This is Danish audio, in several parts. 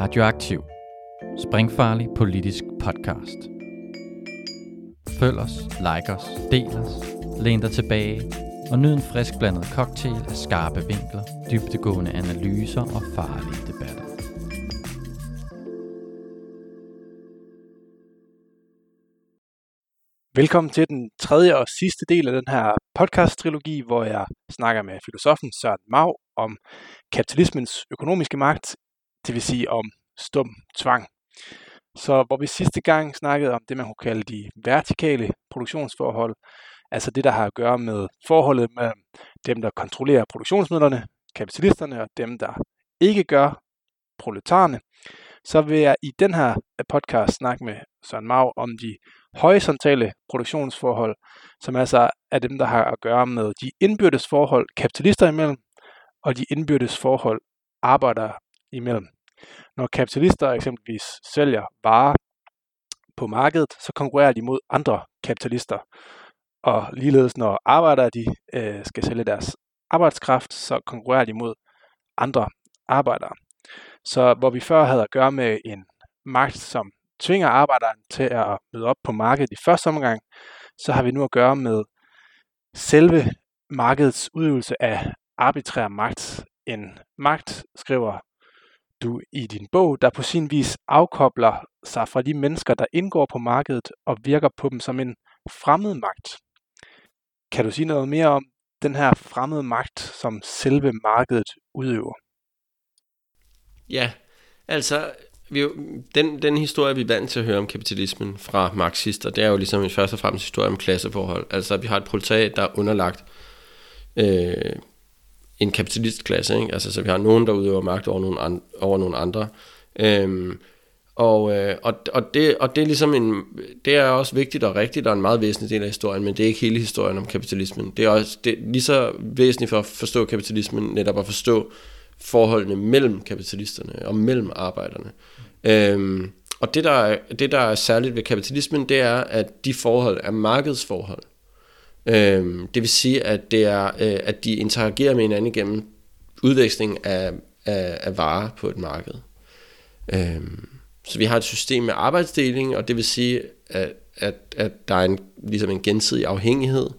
Radioaktiv. Springfarlig politisk podcast. Følg os, like os, del os, læn dig tilbage og nyd en frisk blandet cocktail af skarpe vinkler, dybtegående analyser og farlige debatter. Velkommen til den tredje og sidste del af den her podcast-trilogi, hvor jeg snakker med filosofen Søren Mau om kapitalismens økonomiske magt, det vil sige om stum tvang. Så hvor vi sidste gang snakkede om det, man kunne kalde de vertikale produktionsforhold, altså det, der har at gøre med forholdet mellem dem, der kontrollerer produktionsmidlerne, kapitalisterne, og dem, der ikke gør, proletarerne, så vil jeg i den her podcast snakke med Søren Mau om de horisontale produktionsforhold, som altså er dem, der har at gøre med de indbyrdes forhold kapitalister imellem, og de indbyrdes forhold arbejdere imellem. Når kapitalister eksempelvis sælger varer på markedet, så konkurrerer de mod andre kapitalister. Og ligeledes når arbejdere de, øh, skal sælge deres arbejdskraft, så konkurrerer de mod andre arbejdere. Så hvor vi før havde at gøre med en magt, som tvinger arbejderen til at møde op på markedet i første omgang, så har vi nu at gøre med selve markedets udøvelse af arbitrær magt. En magt, skriver du i din bog, der på sin vis afkobler sig fra de mennesker, der indgår på markedet og virker på dem som en fremmed magt. Kan du sige noget mere om den her fremmede magt, som selve markedet udøver? Ja, altså vi, den, den historie, vi er vant til at høre om kapitalismen fra marxister, det er jo ligesom først og fremmest historie om klasseforhold. Altså, vi har et proletariat, der er underlagt øh, en kapitalistklasse, ikke? Altså, så vi har nogen, der udøver magt over nogle, an, over nogle andre. Øhm, og, øh, og, og, det, og det er ligesom en, det er også vigtigt og rigtigt, og en meget væsentlig del af historien, men det er ikke hele historien om kapitalismen. Det er også det er lige så væsentligt for at forstå kapitalismen, netop at forstå forholdene mellem kapitalisterne og mellem arbejderne. Øhm, og det der, er, det, der er særligt ved kapitalismen, det er, at de forhold er markedsforhold. Øh, det vil sige, at, det er, øh, at de interagerer med hinanden gennem udveksling af, af, af varer på et marked. Øhm, så vi har et system med arbejdsdeling, og det vil sige, at, at, at der er en, ligesom en gensidig afhængighed.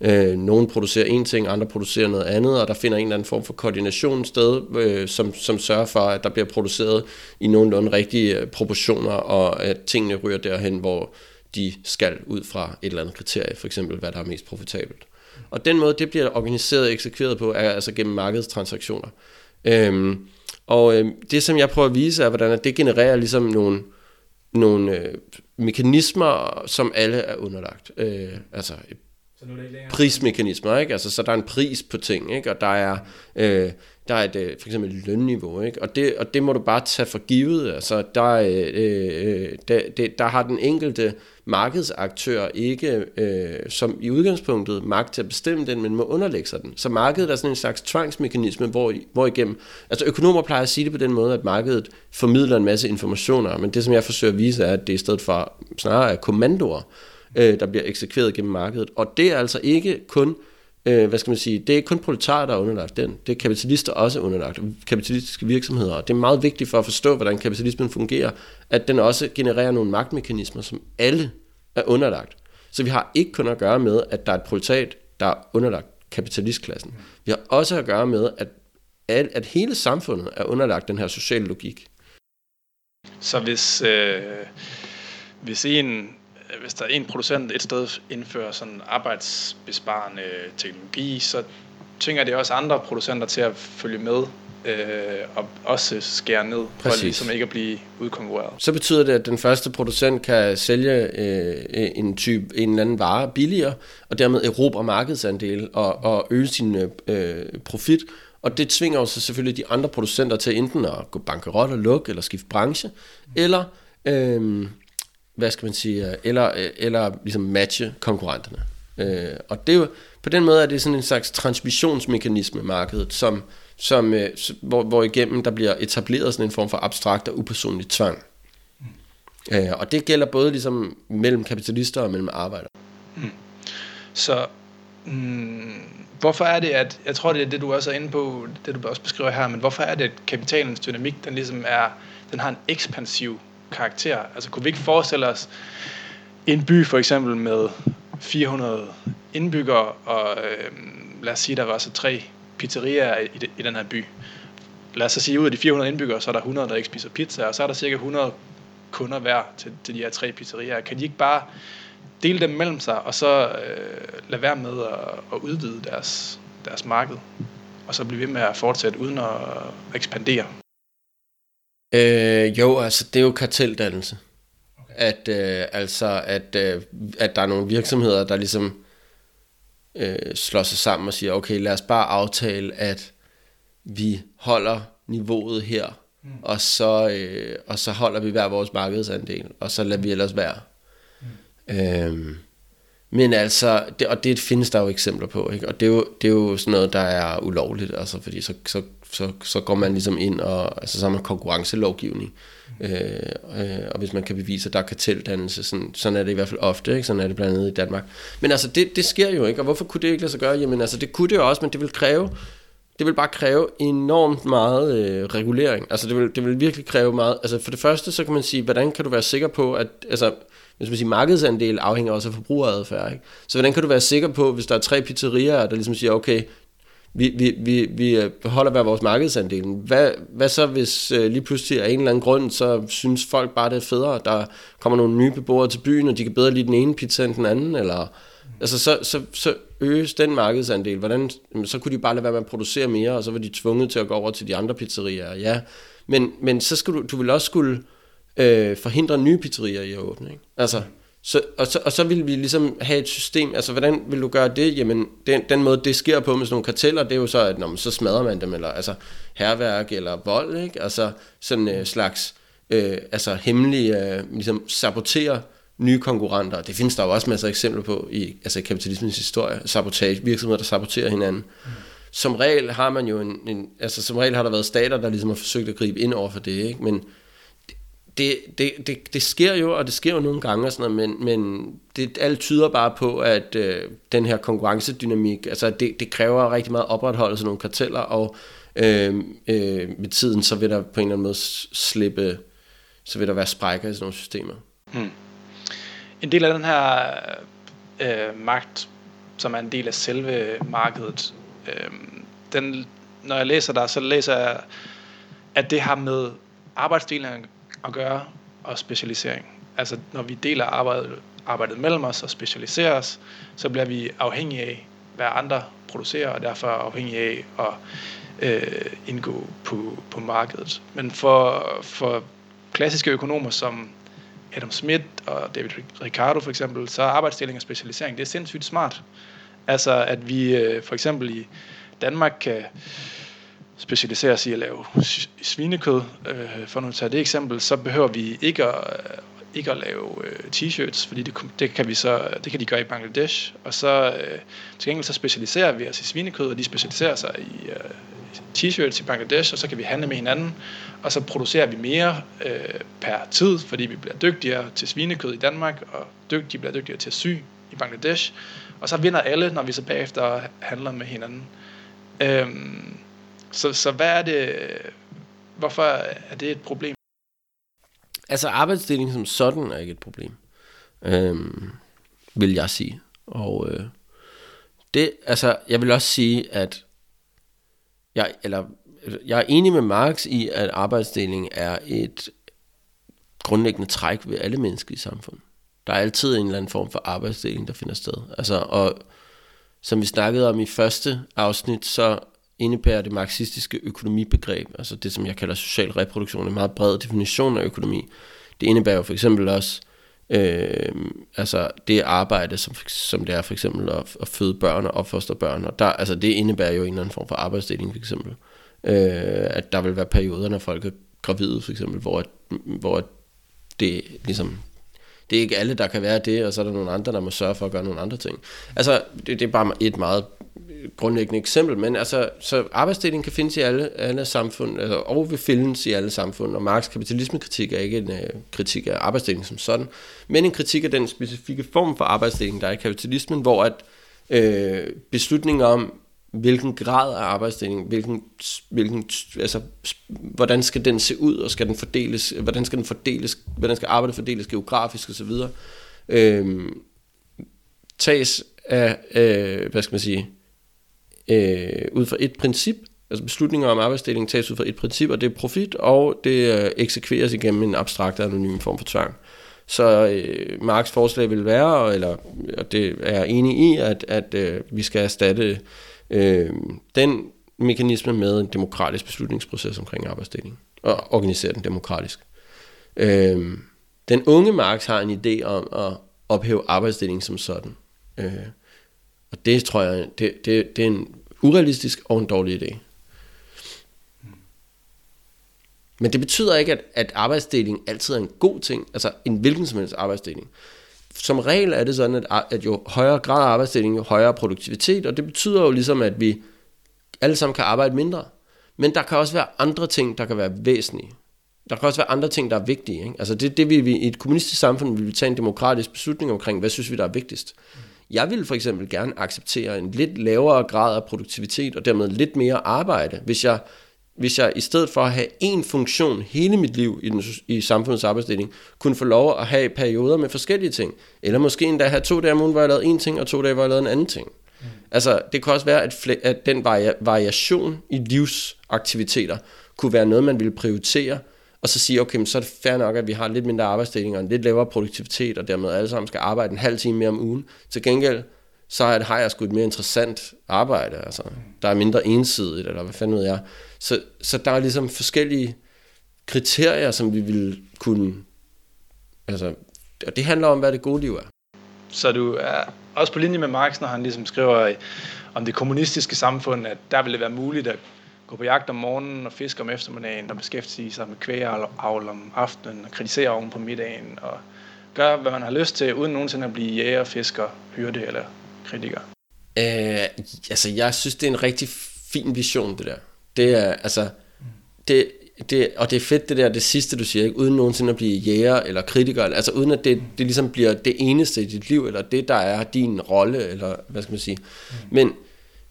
Øh, nogen producerer en ting, andre producerer noget andet, og der finder en eller anden form for koordination sted, øh, som, som sørger for, at der bliver produceret i nogenlunde rigtige øh, proportioner, og at tingene ryger derhen, hvor de skal ud fra et eller andet kriterie, for eksempel hvad der er mest profitabelt. Og den måde, det bliver organiseret og eksekveret på, er altså gennem markedstransaktioner. Øhm, og øhm, det, som jeg prøver at vise, er, hvordan det genererer ligesom nogle, nogle øh, mekanismer, som alle er underlagt. Øh, altså så nu er det ikke prismekanismer, ikke? Altså, så der er en pris på ting, ikke? Og der er, øh, der er et, øh, for eksempel et lønniveau, ikke? Og det, og det må du bare tage for givet. Altså, der, øh, øh, der, det, der har den enkelte markedsaktør ikke øh, som i udgangspunktet magt til at bestemme den, men må underlægge sig den. Så markedet er sådan en slags tvangsmekanisme, hvor, hvor igennem, altså økonomer plejer at sige det på den måde, at markedet formidler en masse informationer, men det som jeg forsøger at vise er, at det i stedet for snarere er kommandoer, øh, der bliver eksekveret gennem markedet. Og det er altså ikke kun øh, hvad skal man sige, det er ikke kun proletarer, der er underlagt den. Det er kapitalister også underlagt, kapitalistiske virksomheder. Og det er meget vigtigt for at forstå, hvordan kapitalismen fungerer, at den også genererer nogle magtmekanismer, som alle er underlagt. Så vi har ikke kun at gøre med, at der er et proletariat, der er underlagt kapitalistklassen. Vi har også at gøre med, at, at hele samfundet er underlagt den her sociale logik. Så hvis, øh, hvis en hvis der er en producent et sted indfører sådan arbejdsbesparende teknologi, så tvinger det også andre producenter til at følge med øh, og også skære ned, Præcis. for ligesom ikke at blive udkonkurreret. Så betyder det, at den første producent kan sælge øh, en type en eller anden vare billigere, og dermed erobre markedsandel og, og øge sin øh, profit, og det tvinger også selvfølgelig de andre producenter til enten at gå bankerot og lukke, eller skifte branche, eller øh, hvad skal man sige, eller, eller ligesom matche konkurrenterne. Øh, og det er jo, på den måde er det sådan en slags transmissionsmekanisme markedet, som, som, øh, hvor, hvor igennem der bliver etableret sådan en form for abstrakt og upersonlig tvang. Mm. Øh, og det gælder både ligesom mellem kapitalister og mellem arbejdere. Mm. Så mm, hvorfor er det, at, jeg tror det er det du også er inde på, det du også beskriver her, men hvorfor er det, at kapitalens dynamik, den ligesom er den har en ekspansiv karakter. Altså kunne vi ikke forestille os en by for eksempel med 400 indbyggere, og øh, lad os sige, der var så tre pizzerier i, i den her by. Lad os så sige, ud af de 400 indbyggere, så er der 100, der ikke spiser pizza, og så er der cirka 100 kunder hver til, til de her tre pizzerier. Kan de ikke bare dele dem mellem sig, og så øh, lade være med at, at udvide deres, deres marked, og så blive ved med at fortsætte uden at ekspandere? Øh, jo, altså det er jo karteldannelse. Okay. At, øh, altså, at, øh, at der er nogle virksomheder, der ligesom øh, slår sig sammen og siger, okay, lad os bare aftale, at vi holder niveauet her, mm. og, så, øh, og så holder vi hver vores markedsandel, og så lader vi ellers være. Mm. Øhm, men altså, det, og det findes der jo eksempler på, ikke? og det er, jo, det er jo sådan noget, der er ulovligt, altså, fordi så, så, så, så går man ligesom ind, og altså, så har man konkurrencelovgivning, øh, øh, og hvis man kan bevise, at der er karteldannelse, sådan, sådan er det i hvert fald ofte, ikke? sådan er det blandt andet i Danmark. Men altså, det, det sker jo ikke, og hvorfor kunne det ikke lade sig gøre? Jamen altså, det kunne det jo også, men det vil kræve det vil bare kræve enormt meget øh, regulering. Altså det vil, det vil virkelig kræve meget. Altså for det første, så kan man sige, hvordan kan du være sikker på, at altså, hvis man siger, markedsandel afhænger også af forbrugeradfærd. Ikke? Så hvordan kan du være sikker på, hvis der er tre pizzerier, der ligesom siger, okay, vi, vi, vi, vi øh, beholder holder hver vores markedsandel. Hvad, hvad så, hvis øh, lige pludselig af en eller anden grund, så synes folk bare, det er federe, der kommer nogle nye beboere til byen, og de kan bedre lide den ene pizza end den anden, eller Altså, så, så, så øges den markedsandel. Hvordan, så kunne de bare lade være med at producere mere, og så var de tvunget til at gå over til de andre pizzerier. Ja, men, men så skulle du, du vil også skulle øh, forhindre nye pizzerier i at åbne. Ikke? Altså, så, og, så, og så vil vi ligesom have et system, altså hvordan vil du gøre det? Jamen, den, den måde det sker på med sådan nogle karteller, det er jo så, at når man, så smadrer man dem, eller altså herværk eller vold, ikke? Altså sådan en øh, slags, øh, altså hemmelig, øh, ligesom sabotere nye konkurrenter. Det findes der jo også masser af eksempler på i altså kapitalismens historie. Sabotage, virksomheder, der saboterer hinanden. Mm. Som regel har man jo en, en, altså som regel har der været stater, der ligesom har forsøgt at gribe ind over for det, ikke? Men det, det, det, det sker jo, og det sker jo nogle gange og sådan noget, men, men det, alt tyder bare på, at øh, den her konkurrencedynamik, altså det, det kræver rigtig meget opretholdelse af nogle karteller, og øh, øh, med tiden, så vil der på en eller anden måde slippe, så vil der være sprækker i sådan nogle systemer. Hmm en del af den her øh, magt, som er en del af selve markedet, øh, den, når jeg læser der, så læser jeg, at det har med arbejdsdelingen at gøre og specialisering. Altså når vi deler arbejdet, arbejdet mellem os og specialiserer os, så bliver vi afhængige af, hvad andre producerer, og derfor afhængige af at øh, indgå på, på markedet. Men for, for klassiske økonomer som Adam Smith og David Ricardo for eksempel, så er arbejdsdeling og specialisering, det er sindssygt smart. Altså at vi øh, for eksempel i Danmark kan specialiserer os i at lave svinekød, øh, for nu at tage det eksempel, så behøver vi ikke at, øh, ikke at lave øh, t-shirts, fordi det, det, kan vi så, det kan de gøre i Bangladesh, og så øh, til gengæld så specialiserer vi os i svinekød, og de specialiserer sig i øh, t-shirts i Bangladesh, og så kan vi handle med hinanden, og så producerer vi mere øh, per tid, fordi vi bliver dygtigere til svinekød i Danmark, og dygtige bliver dygtigere til at sy i Bangladesh, og så vinder alle, når vi så bagefter handler med hinanden. Øhm, så, så hvad er det, hvorfor er det et problem? Altså arbejdsdeling som sådan er ikke et problem, øhm, vil jeg sige. Og øh, det, altså, jeg vil også sige, at jeg, eller, jeg er enig med Marx i, at arbejdsdeling er et grundlæggende træk ved alle mennesker i samfundet. Der er altid en eller anden form for arbejdsdeling, der finder sted. Altså, og som vi snakkede om i første afsnit, så indebærer det marxistiske økonomibegreb, altså det, som jeg kalder social reproduktion, en meget bred definition af økonomi. Det indebærer jo for eksempel også øh, altså det arbejde, som, som det er for eksempel at, at føde børn og opfostre børn, og der, altså det indebærer jo en eller anden form for arbejdsdeling for eksempel. Øh, at der vil være perioder, når folk er gravide for eksempel, hvor, hvor det ligesom det er ikke alle, der kan være det, og så er der nogle andre, der må sørge for at gøre nogle andre ting. Altså, det, det er bare et meget grundlæggende eksempel, men altså, så arbejdsdeling kan findes i alle, alle samfund, altså, og vil findes i alle samfund, og Marx kapitalismekritik er ikke en øh, kritik af arbejdsdeling som sådan, men en kritik af den specifikke form for arbejdsdeling, der er i kapitalismen, hvor at øh, beslutninger om, hvilken grad af arbejdsdeling, hvilken, hvilken, altså, hvordan skal den se ud, og skal den fordeles, hvordan skal den fordeles, hvordan skal arbejdet fordeles geografisk osv., øh, tages af, øh, hvad skal man sige, øh, ud fra et princip, altså beslutninger om arbejdsdeling tages ud fra et princip, og det er profit, og det øh, eksekveres igennem en abstrakt anonym form for tvang. Så øh, Marks forslag vil være, eller og det er jeg enig i, at, at øh, vi skal erstatte øh, den mekanisme med en demokratisk beslutningsproces omkring arbejdsdeling, og organisere den demokratisk. Øh, den unge Marx har en idé om at ophæve arbejdsdeling som sådan. Øh, og det tror jeg, det, det, det er en urealistisk og en dårlig idé. Men det betyder ikke, at, at arbejdsdeling altid er en god ting, altså en hvilken som helst arbejdsdeling. Som regel er det sådan, at, at jo højere grad af arbejdsdeling, jo højere produktivitet, og det betyder jo ligesom, at vi alle sammen kan arbejde mindre. Men der kan også være andre ting, der kan være væsentlige. Der kan også være andre ting, der er vigtige. Ikke? Altså det, det vil vi, i et kommunistisk samfund vil vi tage en demokratisk beslutning omkring, hvad synes vi, der er vigtigst. Mm. Jeg vil for eksempel gerne acceptere en lidt lavere grad af produktivitet, og dermed lidt mere arbejde, hvis jeg hvis jeg i stedet for at have én funktion hele mit liv i, den, i samfundets arbejdsdeling, kunne få lov at have perioder med forskellige ting. Eller måske endda have to dage om ugen, hvor jeg lavede en ting, og to dage, hvor jeg lavede en anden ting. Mm. Altså, det kan også være, at, at den vari- variation i livsaktiviteter kunne være noget, man ville prioritere, og så sige, okay, men så er det fair nok, at vi har lidt mindre arbejdsdeling og en lidt lavere produktivitet, og dermed alle sammen skal arbejde en halv time mere om ugen. Til gengæld, så er har jeg sgu et mere interessant arbejde, altså, der er mindre ensidigt, eller hvad fanden ved jeg. Så, så der er ligesom forskellige kriterier, som vi vil kunne... Altså, og det handler om, hvad det gode liv er. Så du er også på linje med Marx, når han ligesom skriver om det kommunistiske samfund, at der ville det være muligt at gå på jagt om morgenen og fiske om eftermiddagen og beskæftige sig med kvægeavl om aftenen og kritisere oven på middagen og gøre, hvad man har lyst til, uden nogensinde at blive jæger, fisker, hyrde eller kritiker. Øh, altså, jeg synes, det er en rigtig fin vision, det der. Det er, altså, det, det, og det er fedt det der, det sidste du siger, ikke? uden nogensinde at blive jæger eller kritiker, altså uden at det, det ligesom bliver det eneste i dit liv, eller det der er din rolle, eller hvad skal man sige. Men,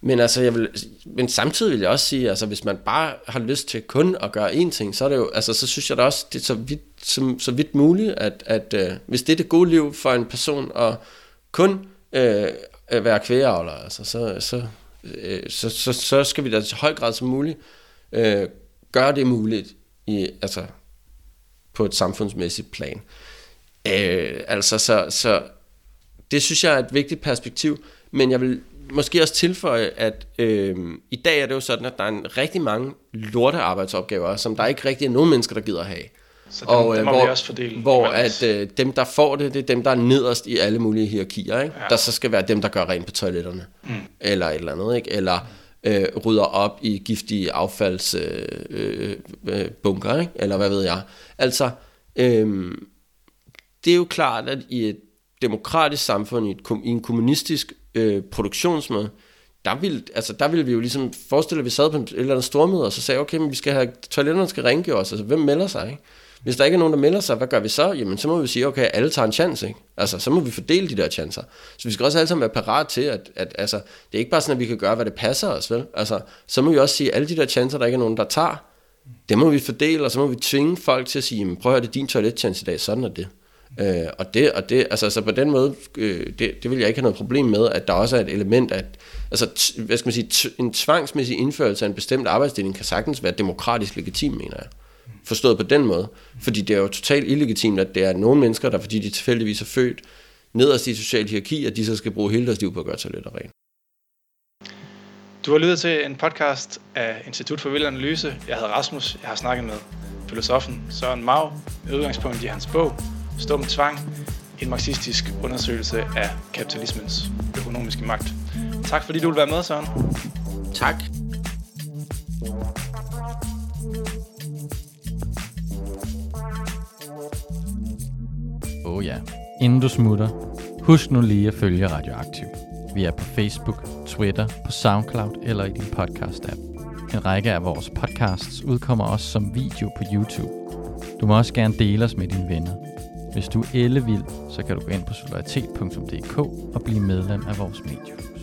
men, altså, jeg vil, men samtidig vil jeg også sige, altså hvis man bare har lyst til kun at gøre én ting, så er det jo, altså så synes jeg da også, det er så vidt, som, så vidt muligt, at, at øh, hvis det er det gode liv for en person, at kun uh, være kvægeavler, altså så, så, øh, så, så, så skal vi da i høj grad som muligt øh, gøre det muligt i, altså, på et samfundsmæssigt plan. Øh, altså, så, så det synes jeg er et vigtigt perspektiv, men jeg vil måske også tilføje, at øh, i dag er det jo sådan, at der er en rigtig mange lorte arbejdsopgaver, som der ikke rigtig er nogen mennesker, der gider at have. Så dem, og, dem må hvor, vi også fordele. Hvor at øh, dem, der får det, det er dem, der er nederst i alle mulige hierarkier. Ikke? Ja. Der så skal være dem, der gør rent på toiletterne. Mm. Eller et eller andet. Ikke? Eller øh, rydder op i giftige affaldsbunker. Øh, øh, ikke? Eller hvad ved jeg. Altså, øh, det er jo klart, at i et demokratisk samfund, i, et, i en kommunistisk øh, produktionsmåde, der vil, altså, der vil vi jo ligesom forestille, at vi sad på et eller andet stormøde, og så sagde, okay, men vi skal have, toiletterne skal os, altså hvem melder sig, ikke? Hvis der ikke er nogen, der melder sig, hvad gør vi så? Jamen, så må vi sige, okay, alle tager en chance, ikke? Altså, så må vi fordele de der chancer. Så vi skal også alle sammen være parat til, at, at altså, det er ikke bare sådan, at vi kan gøre, hvad det passer os, vel? Altså, så må vi også sige, at alle de der chancer, der ikke er nogen, der tager, det må vi fordele, og så må vi tvinge folk til at sige, jamen, prøv at høre, det er din toiletchance i dag, sådan er det. Øh, og det, og det, altså, så på den måde, øh, det, det vil jeg ikke have noget problem med, at der også er et element af, altså, t, hvad skal man sige, t, en tvangsmæssig indførelse af en bestemt arbejdsdeling kan sagtens være demokratisk legitim, mener jeg. Forstået på den måde. Fordi det er jo totalt illegitimt, at det er nogle mennesker, der fordi de tilfældigvis er født nederst i social hierarki, at de så skal bruge hele deres liv på at gøre toiletter rent. Du har lyttet til en podcast af Institut for Vild Analyse. Jeg hedder Rasmus. Jeg har snakket med filosofen Søren Mau med udgangspunkt i hans bog Stum Tvang, en marxistisk undersøgelse af kapitalismens økonomiske magt. Tak fordi du vil være med, Søren. Tak. Oh ja. Inden du smutter, husk nu lige at følge Radioaktiv. Vi er på Facebook, Twitter, på SoundCloud eller i din podcast-app. En række af vores podcasts udkommer også som video på YouTube. Du må også gerne dele os med dine venner. Hvis du er ellevild, så kan du gå ind på solidaritet.dk og blive medlem af vores medie.